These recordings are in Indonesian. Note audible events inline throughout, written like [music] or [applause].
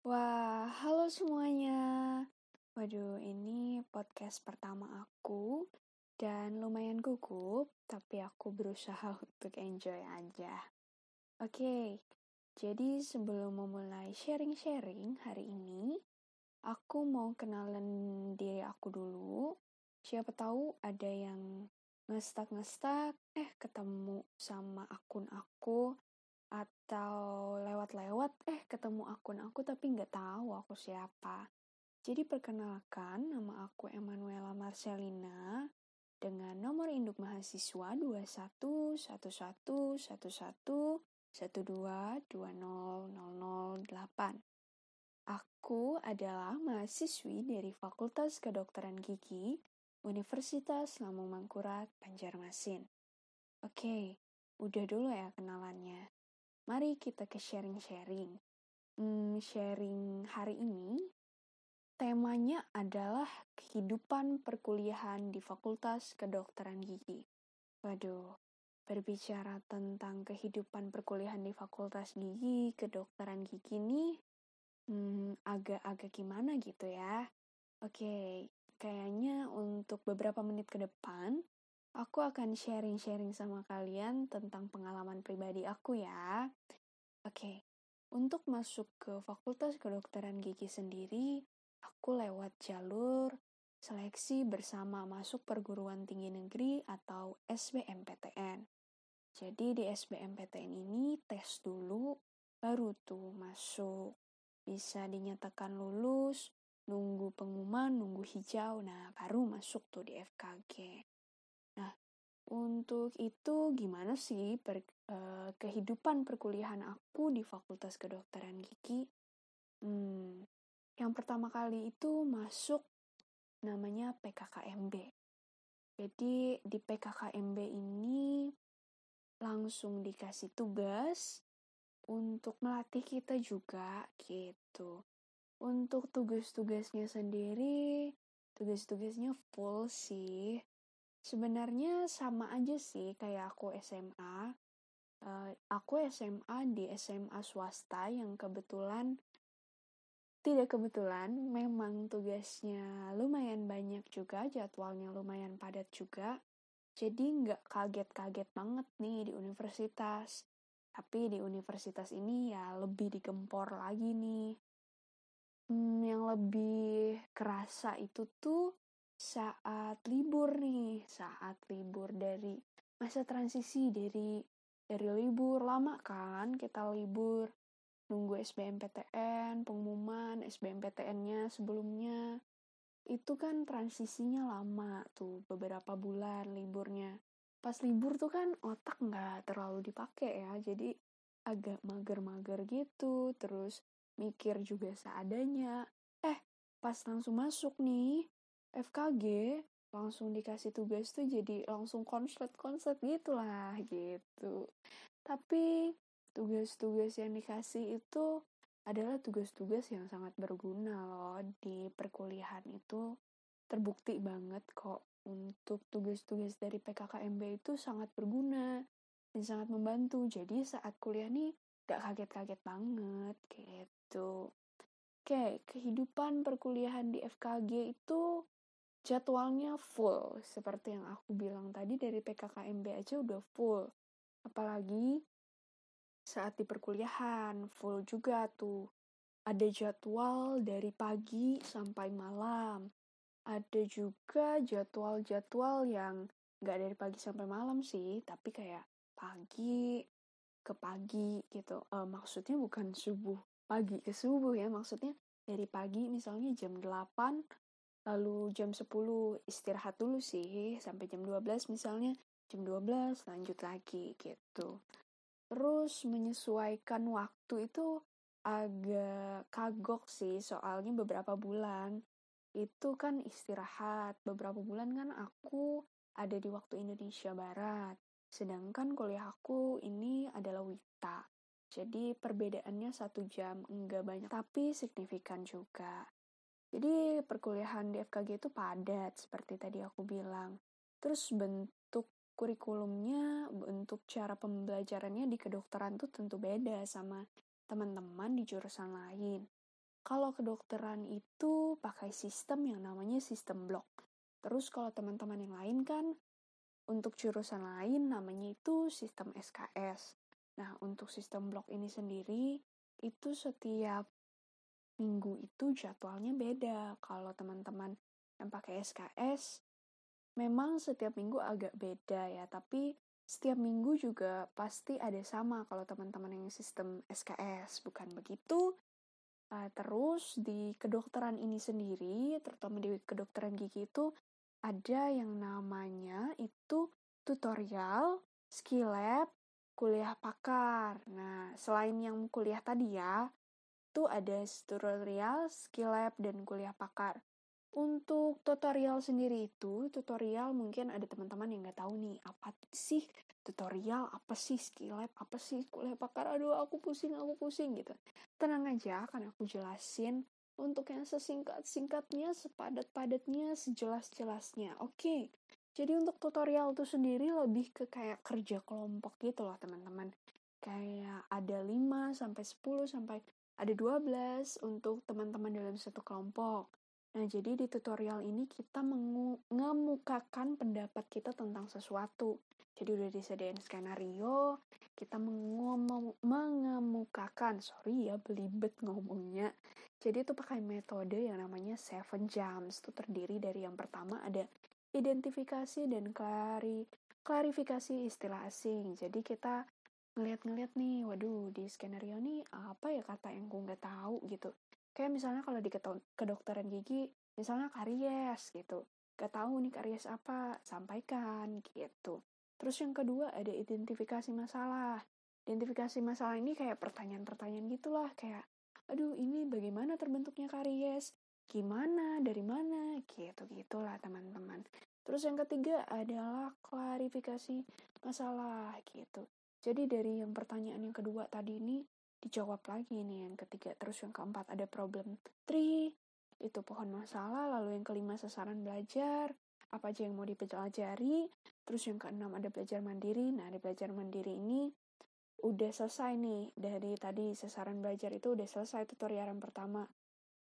Wah, halo semuanya. Waduh, ini podcast pertama aku dan lumayan gugup, tapi aku berusaha [laughs] untuk enjoy aja. Oke, jadi sebelum memulai sharing-sharing hari ini, aku mau kenalan diri aku dulu. Siapa tahu ada yang ngestak-ngestak, eh ketemu sama akun aku atau lewat-lewat eh ketemu akun aku tapi nggak tahu aku siapa. Jadi perkenalkan nama aku Emanuela Marcelina dengan nomor induk mahasiswa 21111112200008. Aku adalah mahasiswi dari Fakultas Kedokteran Gigi Universitas Lambung Mangkurat Banjarmasin. Oke, udah dulu ya kenalannya. Mari kita ke sharing-sharing. Hmm, sharing hari ini temanya adalah kehidupan perkuliahan di Fakultas Kedokteran Gigi. Waduh, berbicara tentang kehidupan perkuliahan di Fakultas Gigi, Kedokteran Gigi ini hmm, agak-agak gimana gitu ya. Oke, kayaknya untuk beberapa menit ke depan aku akan sharing-sharing sama kalian tentang pengalaman pribadi aku ya. Oke, untuk masuk ke Fakultas Kedokteran Gigi sendiri, aku lewat jalur seleksi bersama masuk perguruan tinggi negeri atau SBMPTN. Jadi di SBMPTN ini tes dulu, baru tuh masuk. Bisa dinyatakan lulus, nunggu pengumuman, nunggu hijau, nah baru masuk tuh di FKG. Untuk itu gimana sih per, uh, kehidupan perkuliahan aku di Fakultas Kedokteran Gigi? Hmm, yang pertama kali itu masuk namanya PKKMB. Jadi di PKKMB ini langsung dikasih tugas untuk melatih kita juga gitu. Untuk tugas-tugasnya sendiri, tugas-tugasnya full sih Sebenarnya sama aja sih kayak aku SMA. Uh, eh, aku SMA di SMA swasta yang kebetulan tidak kebetulan memang tugasnya lumayan banyak juga, jadwalnya lumayan padat juga. Jadi nggak kaget-kaget banget nih di universitas. Tapi di universitas ini ya lebih digempor lagi nih. Hmm, yang lebih kerasa itu tuh saat libur nih, saat libur dari masa transisi dari dari libur lama kan kita libur nunggu SBMPTN, pengumuman SBMPTN-nya sebelumnya. Itu kan transisinya lama tuh, beberapa bulan liburnya. Pas libur tuh kan otak nggak terlalu dipakai ya, jadi agak mager-mager gitu, terus mikir juga seadanya. Eh, pas langsung masuk nih, FKG langsung dikasih tugas tuh jadi langsung konslet-konslet gitu lah gitu. Tapi tugas-tugas yang dikasih itu adalah tugas-tugas yang sangat berguna loh di perkuliahan itu terbukti banget kok untuk tugas-tugas dari PKKMB itu sangat berguna dan sangat membantu. Jadi saat kuliah nih gak kaget-kaget banget gitu. Oke, kehidupan perkuliahan di FKG itu jadwalnya full seperti yang aku bilang tadi dari PKKMB aja udah full. Apalagi saat di perkuliahan full juga tuh. Ada jadwal dari pagi sampai malam. Ada juga jadwal-jadwal yang nggak dari pagi sampai malam sih tapi kayak pagi ke pagi gitu. Uh, maksudnya bukan subuh pagi ke subuh ya maksudnya dari pagi misalnya jam 8 lalu jam 10 istirahat dulu sih sampai jam 12 misalnya. Jam 12 lanjut lagi gitu. Terus menyesuaikan waktu itu agak kagok sih soalnya beberapa bulan itu kan istirahat. Beberapa bulan kan aku ada di waktu Indonesia Barat sedangkan kuliah aku ini adalah WITA. Jadi perbedaannya satu jam enggak banyak tapi signifikan juga jadi perkuliahan di FKG itu padat seperti tadi aku bilang. Terus bentuk kurikulumnya, bentuk cara pembelajarannya di kedokteran tuh tentu beda sama teman-teman di jurusan lain. Kalau kedokteran itu pakai sistem yang namanya sistem blok. Terus kalau teman-teman yang lain kan untuk jurusan lain namanya itu sistem SKS. Nah, untuk sistem blok ini sendiri itu setiap minggu itu jadwalnya beda. Kalau teman-teman yang pakai SKS memang setiap minggu agak beda ya, tapi setiap minggu juga pasti ada sama kalau teman-teman yang sistem SKS, bukan begitu? Uh, terus di kedokteran ini sendiri, terutama di kedokteran gigi itu ada yang namanya itu tutorial, skill lab, kuliah pakar. Nah, selain yang kuliah tadi ya, itu ada tutorial, skill lab, dan kuliah pakar. Untuk tutorial sendiri itu, tutorial mungkin ada teman-teman yang nggak tahu nih, apa sih tutorial, apa sih skill lab, apa sih kuliah pakar, aduh aku pusing, aku pusing gitu. Tenang aja, akan aku jelasin untuk yang sesingkat-singkatnya, sepadat-padatnya, sejelas-jelasnya. Oke, jadi untuk tutorial itu sendiri lebih ke kayak kerja kelompok gitu loh teman-teman. Kayak ada 5 sampai 10 sampai ada 12 untuk teman-teman dalam satu kelompok. Nah, jadi di tutorial ini kita mengemukakan pendapat kita tentang sesuatu. Jadi udah disediain skenario, kita mengemukakan, sorry ya belibet ngomongnya, jadi itu pakai metode yang namanya seven jumps. Itu terdiri dari yang pertama ada identifikasi dan klari, klarifikasi istilah asing. Jadi kita ngeliat-ngeliat nih, waduh di skenario nih apa ya kata yang gue nggak tahu gitu. Kayak misalnya kalau di kedokteran gigi, misalnya karies gitu. Gak tahu nih karies apa, sampaikan gitu. Terus yang kedua ada identifikasi masalah. Identifikasi masalah ini kayak pertanyaan-pertanyaan gitulah, kayak aduh ini bagaimana terbentuknya karies, gimana, dari mana, gitu-gitulah teman-teman. Terus yang ketiga adalah klarifikasi masalah gitu. Jadi dari yang pertanyaan yang kedua tadi ini dijawab lagi nih yang ketiga. Terus yang keempat ada problem tree, itu pohon masalah. Lalu yang kelima sasaran belajar, apa aja yang mau dipelajari. Terus yang keenam ada belajar mandiri. Nah, di belajar mandiri ini udah selesai nih dari tadi sasaran belajar itu udah selesai tutorial yang pertama.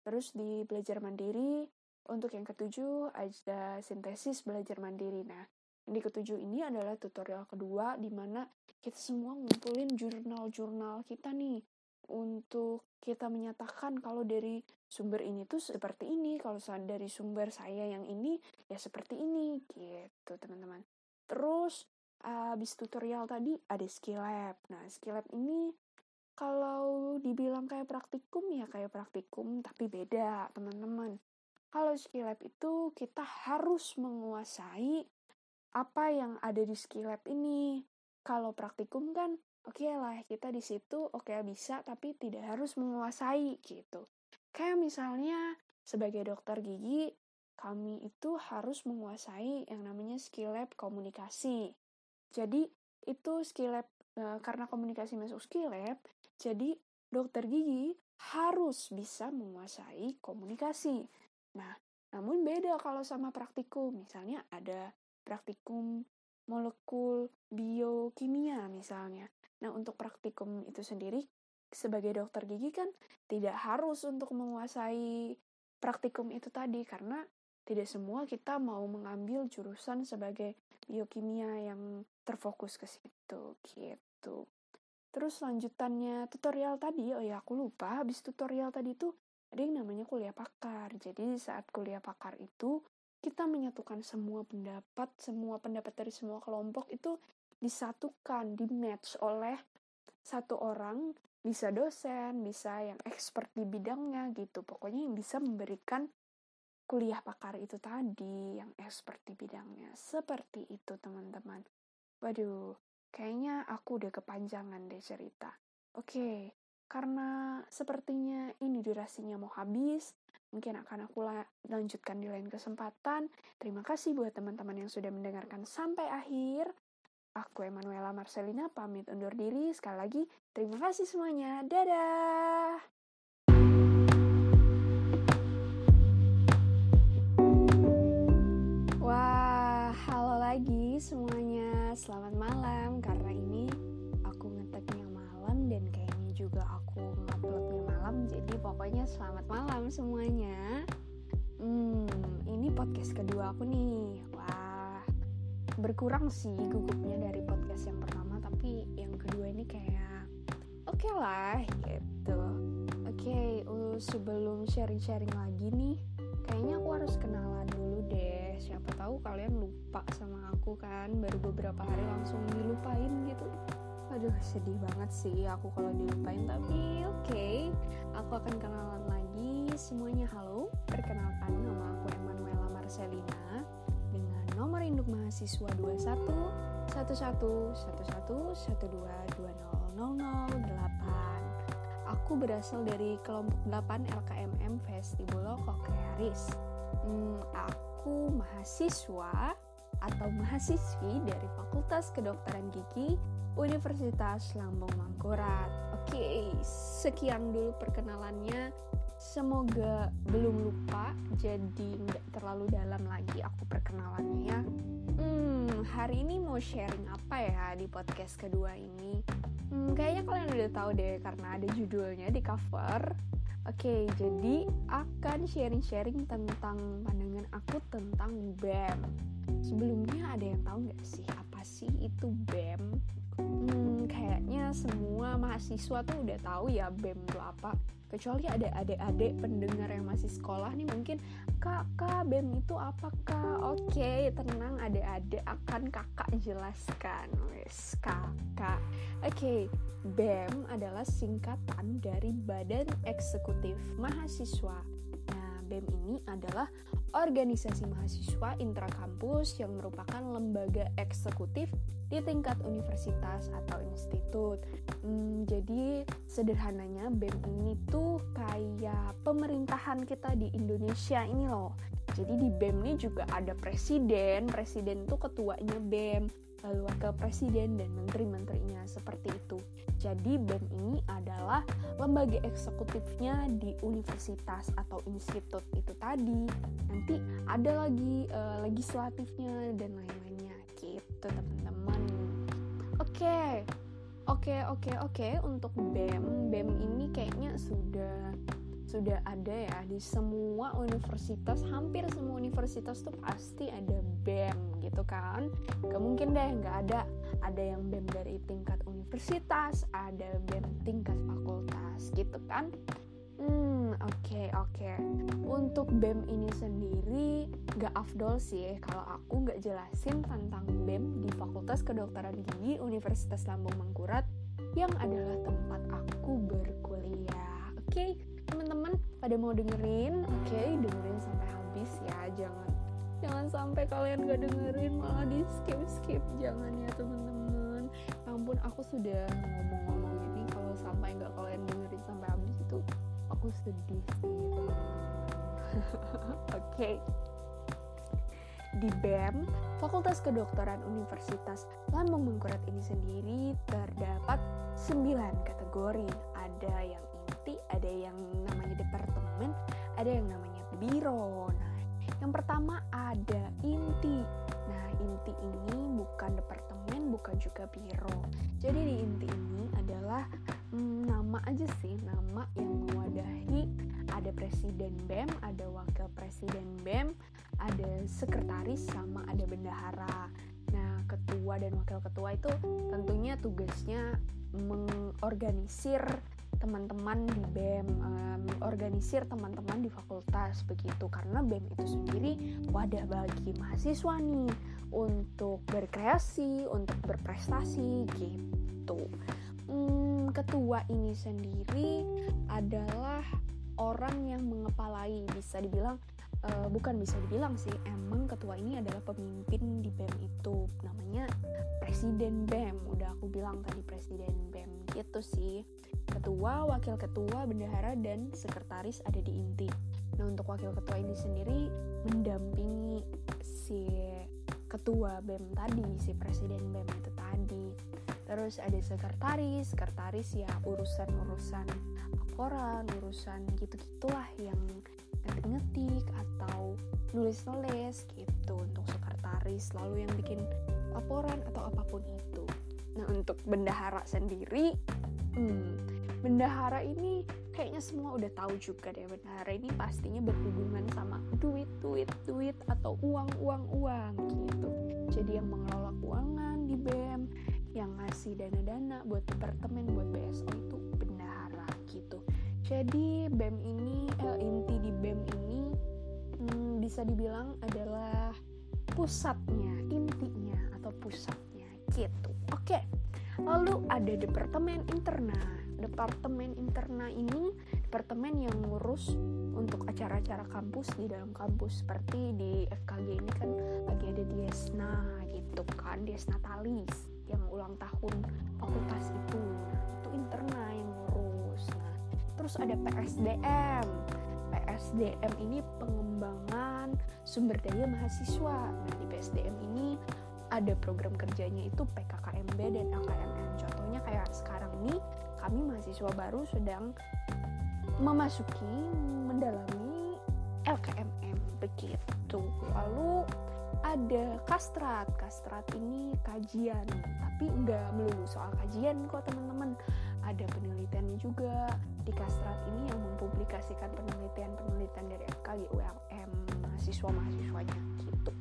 Terus di belajar mandiri, untuk yang ketujuh ada sintesis belajar mandiri. Nah, di ketujuh ini adalah tutorial kedua di mana kita semua ngumpulin jurnal-jurnal kita nih untuk kita menyatakan kalau dari sumber ini tuh seperti ini, kalau dari sumber saya yang ini ya seperti ini gitu, teman-teman. Terus habis tutorial tadi ada skill lab. Nah, skill lab ini kalau dibilang kayak praktikum ya kayak praktikum tapi beda, teman-teman. Kalau skill lab itu kita harus menguasai apa yang ada di skill lab ini. Kalau praktikum kan oke okay lah kita di situ oke okay, bisa tapi tidak harus menguasai gitu. Kayak misalnya sebagai dokter gigi kami itu harus menguasai yang namanya skill lab komunikasi. Jadi itu skill lab e, karena komunikasi masuk skill lab, jadi dokter gigi harus bisa menguasai komunikasi. Nah, namun beda kalau sama praktikum. Misalnya ada praktikum molekul biokimia misalnya. Nah, untuk praktikum itu sendiri sebagai dokter gigi kan tidak harus untuk menguasai praktikum itu tadi karena tidak semua kita mau mengambil jurusan sebagai biokimia yang terfokus ke situ gitu. Terus lanjutannya tutorial tadi, oh ya aku lupa, habis tutorial tadi tuh ada yang namanya kuliah pakar. Jadi saat kuliah pakar itu kita menyatukan semua pendapat, semua pendapat dari semua kelompok itu disatukan, di match oleh satu orang, bisa dosen, bisa yang expert di bidangnya gitu. Pokoknya yang bisa memberikan kuliah pakar itu tadi yang expert di bidangnya. Seperti itu teman-teman. Waduh, kayaknya aku udah kepanjangan deh cerita. Oke, karena sepertinya ini durasinya mau habis, mungkin akan aku lanjutkan di lain kesempatan. Terima kasih buat teman-teman yang sudah mendengarkan sampai akhir. Aku Emanuela Marcelina pamit undur diri. Sekali lagi, terima kasih semuanya. Dadah! lagi semuanya, selamat malam pokoknya selamat malam semuanya. Hmm, ini podcast kedua aku nih. Wah, berkurang sih gugupnya dari podcast yang pertama, tapi yang kedua ini kayak oke okay lah gitu. Oke, okay, uh, sebelum sharing-sharing lagi nih, kayaknya aku harus kenalan dulu deh. Siapa tahu kalian lupa sama aku kan, baru beberapa hari langsung dilupain gitu aduh sedih banget sih aku kalau dilupain tapi oke. Okay. aku akan kenalan lagi. Semuanya halo. Perkenalkan nama aku Emanuela Marcelina. Dengan nomor induk mahasiswa 21 11 11 12 aku berasal dari kelompok 8 LKMM Vestibulo Kokrearis hmm, aku mahasiswa atau mahasiswi dari Fakultas Kedokteran Gigi Universitas Lambung Mangkurat. Oke, sekian dulu perkenalannya. Semoga belum lupa, jadi nggak terlalu dalam lagi aku perkenalannya ya. Hmm, hari ini mau sharing apa ya di podcast kedua ini? Hmm, kayaknya kalian udah tahu deh karena ada judulnya di cover. Oke, jadi akan sharing-sharing tentang pandangan aku tentang BEM. Sebelumnya ada yang tahu nggak sih apa sih itu BEM? Hmm, kayaknya semua mahasiswa tuh udah tahu ya BEM itu apa. Kecuali ada adik-adik pendengar yang masih sekolah nih mungkin kakak BEM itu apa kak? Oke tenang adik-adik akan kakak jelaskan. Wes kakak. Oke BEM adalah singkatan dari Badan Eksekutif Mahasiswa. Nah BEM ini adalah organisasi mahasiswa intrakampus yang merupakan lembaga eksekutif di tingkat universitas atau institut. Hmm, jadi sederhananya BEM ini tuh kayak pemerintahan kita di Indonesia ini loh. Jadi di BEM ini juga ada presiden, presiden tuh ketuanya BEM, lalu wakil presiden dan menteri-menterinya seperti itu. Jadi BEM ini adalah lembaga eksekutifnya di universitas atau institut itu tadi. Nanti ada lagi uh, legislatifnya dan lain-lainnya gitu teman-teman Oke, oke, oke, oke. Untuk BEM, BEM ini kayaknya sudah sudah ada ya di semua universitas, hampir semua universitas tuh pasti ada BEM gitu kan. Gak mungkin deh nggak ada. Ada yang BEM dari tingkat universitas, ada BEM tingkat fakultas gitu kan. Hmm, oke okay, oke. Okay. Untuk BEM ini sendiri gak afdol sih kalau aku gak jelasin tentang BEM di Fakultas Kedokteran Gigi Universitas Lambung Mangkurat yang adalah tempat aku pada mau dengerin? Oke, okay, dengerin sampai habis ya. Jangan jangan sampai kalian gak dengerin malah di skip skip. Jangan ya teman-teman. Ya ampun, aku sudah ngomong-ngomong ini kalau sampai nggak kalian dengerin sampai habis itu aku sedih sih [laughs] oke okay. di BEM Fakultas Kedokteran Universitas Lambung Mangkurat ini sendiri terdapat 9 kategori ada yang ada yang namanya departemen ada yang namanya biro. Nah yang pertama ada inti. Nah inti ini bukan departemen bukan juga biro. Jadi di inti ini adalah hmm, nama aja sih nama yang mewadahi. Ada presiden BEM ada wakil presiden BEM ada sekretaris sama ada bendahara. Nah ketua dan wakil ketua itu tentunya tugasnya mengorganisir teman-teman di BEM um, organisir teman-teman di fakultas begitu. Karena BEM itu sendiri wadah bagi mahasiswa nih untuk berkreasi untuk berprestasi gitu. Hmm, ketua ini sendiri adalah orang yang mengepalai bisa dibilang uh, bukan bisa dibilang sih emang ketua ini adalah pemimpin di BEM itu. Namanya presiden BEM. Udah aku bilang tadi presiden BEM gitu sih. Ketua wakil ketua bendahara dan sekretaris ada di inti. Nah untuk wakil ketua ini sendiri mendampingi si ketua BEM tadi si presiden BEM itu tadi. Terus ada sekretaris sekretaris ya laporan urusan gitu-gitulah yang ngetik-ngetik atau nulis-nulis gitu untuk sekretaris lalu yang bikin laporan atau apa pun itu. Nah untuk bendahara sendiri hmm, bendahara ini kayaknya semua udah tahu juga deh benar ini pastinya berhubungan sama duit duit duit atau uang uang uang gitu. Jadi yang mengelola keuangan di BEM yang ngasih dana-dana buat departemen buat BSO itu bendahara gitu. Jadi BEM ini eh, inti di BEM ini hmm, bisa dibilang adalah pusatnya intinya atau pusatnya gitu. Oke lalu ada departemen interna. Departemen interna ini departemen yang ngurus untuk acara-acara kampus di dalam kampus. Seperti di FKG ini kan lagi ada Diesna gitu kan Diesna Talis yang ulang tahun fakultas itu. Itu interna yang ngurus. Nah terus ada PSDM PSDM ini pengembangan sumber daya mahasiswa. Nah di PSDM ini ada program kerjanya itu PKKMB dan AKMN contohnya kayak sekarang ini kami mahasiswa baru sedang memasuki mendalami LKMM begitu. Lalu ada kastrat. Kastrat ini kajian tapi nggak melulu soal kajian kok teman-teman ada penelitiannya juga di kastrat ini yang mempublikasikan penelitian-penelitian dari FKG ULM mahasiswa-mahasiswanya gitu.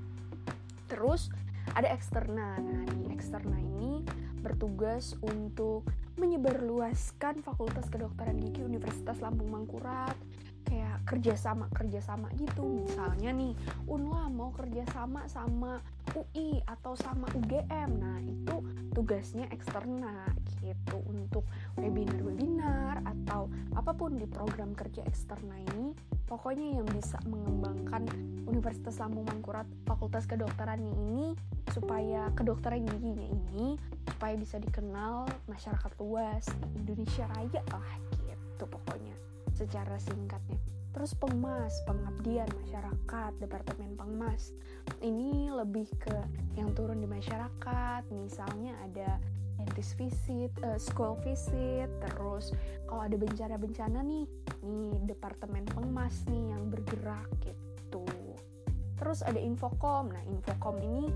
Terus ada eksterna. Nah di eksterna ini bertugas untuk menyebarluaskan Fakultas Kedokteran Gigi Universitas Lampung Mangkurat. Kayak kerjasama kerjasama gitu. Misalnya nih Unla mau kerjasama sama UI atau sama UGM nah itu tugasnya eksterna gitu untuk webinar-webinar atau apa pun di program kerja eksterna ini pokoknya yang bisa mengembangkan Universitas Lampung Mangkurat Fakultas Kedokterannya ini supaya kedokteran giginya ini supaya bisa dikenal masyarakat luas di Indonesia Raya lah gitu pokoknya secara singkatnya. Terus pengmas pengabdian masyarakat departemen pengmas. Ini lebih ke yang turun di masyarakat misalnya ada dentist visit, uh, school visit, terus kalau ada bencana-bencana nih, nih departemen pengmas nih yang bergerak gitu. Terus ada infocom, nah infocom ini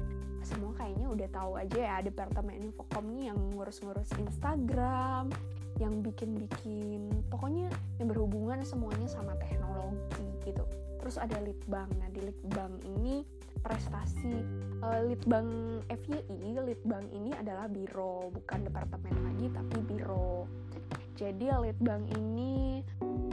semua kayaknya udah tahu aja ya departemen infocom nih yang ngurus-ngurus Instagram, yang bikin-bikin pokoknya yang berhubungan semuanya sama teknologi gitu. Terus ada litbang, nah di litbang ini prestasi uh, litbang FYI, litbang ini adalah biro, bukan departemen lagi tapi biro. Jadi litbang ini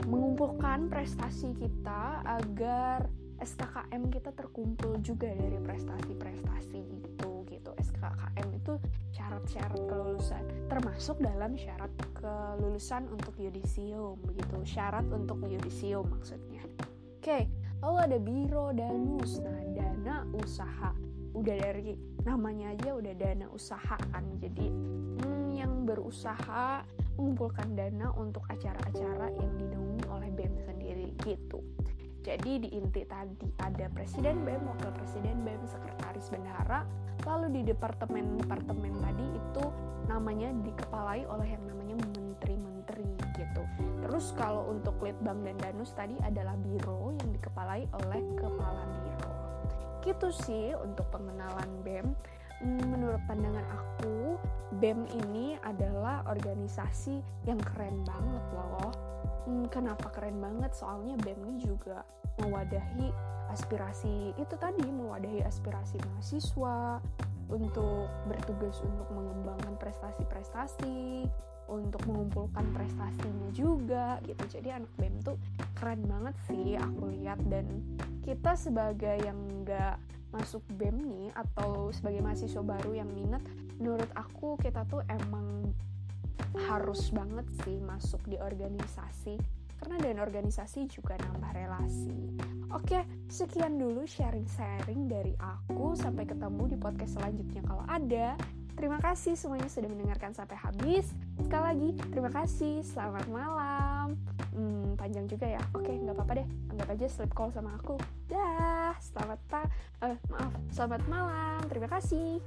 mengumpulkan prestasi kita agar SKKM kita terkumpul juga dari prestasi-prestasi itu gitu. SKKM itu syarat-syarat kelulusan termasuk dalam syarat kelulusan untuk yudisium begitu syarat untuk yudisium maksudnya. Oke lalu ada biro danus. Nah dana usaha. Udah dari namanya aja udah dana usaha kan. Jadi hmm, yang berusaha mengumpulkan dana untuk acara-acara yang dinaungi oleh BEM sendiri gitu. Jadi di inti tadi ada presiden BEM, wakil presiden BEM, sekretaris bendahara, lalu di departemen-departemen tadi itu namanya dikepalai oleh yang namanya. Terus kalau untuk litbang dan danus tadi adalah biro yang dikepalai oleh kepala biro. Gitu sih untuk pengenalan BEM. Hmm, menurut pandangan aku, BEM ini adalah organisasi yang keren banget loh hmm, kenapa keren banget soalnya BEM ini juga mewadahi aspirasi itu tadi mewadahi aspirasi mahasiswa untuk bertugas untuk mengembangkan prestasi-prestasi untuk mengumpulkan prestasinya juga gitu. Jadi anak BEM tuh keren banget sih aku lihat. Dan kita sebagai yang nggak masuk BEM nih atau sebagai mahasiswa baru yang minat menurut aku kita tuh emang harus banget sih masuk di organisasi karena dan organisasi juga nambah relasi. Oke, sekian dulu sharing-sharing dari aku. Sampai ketemu di podcast selanjutnya kalau ada. Terima kasih semuanya sudah mendengarkan sampai habis. Sekali lagi, terima kasih. Selamat malam. Hmm, panjang juga ya. Oke, nggak apa-apa deh. Anggap aja sleep call sama aku. Dah, selamat pa uh, maaf, selamat malam. Terima kasih.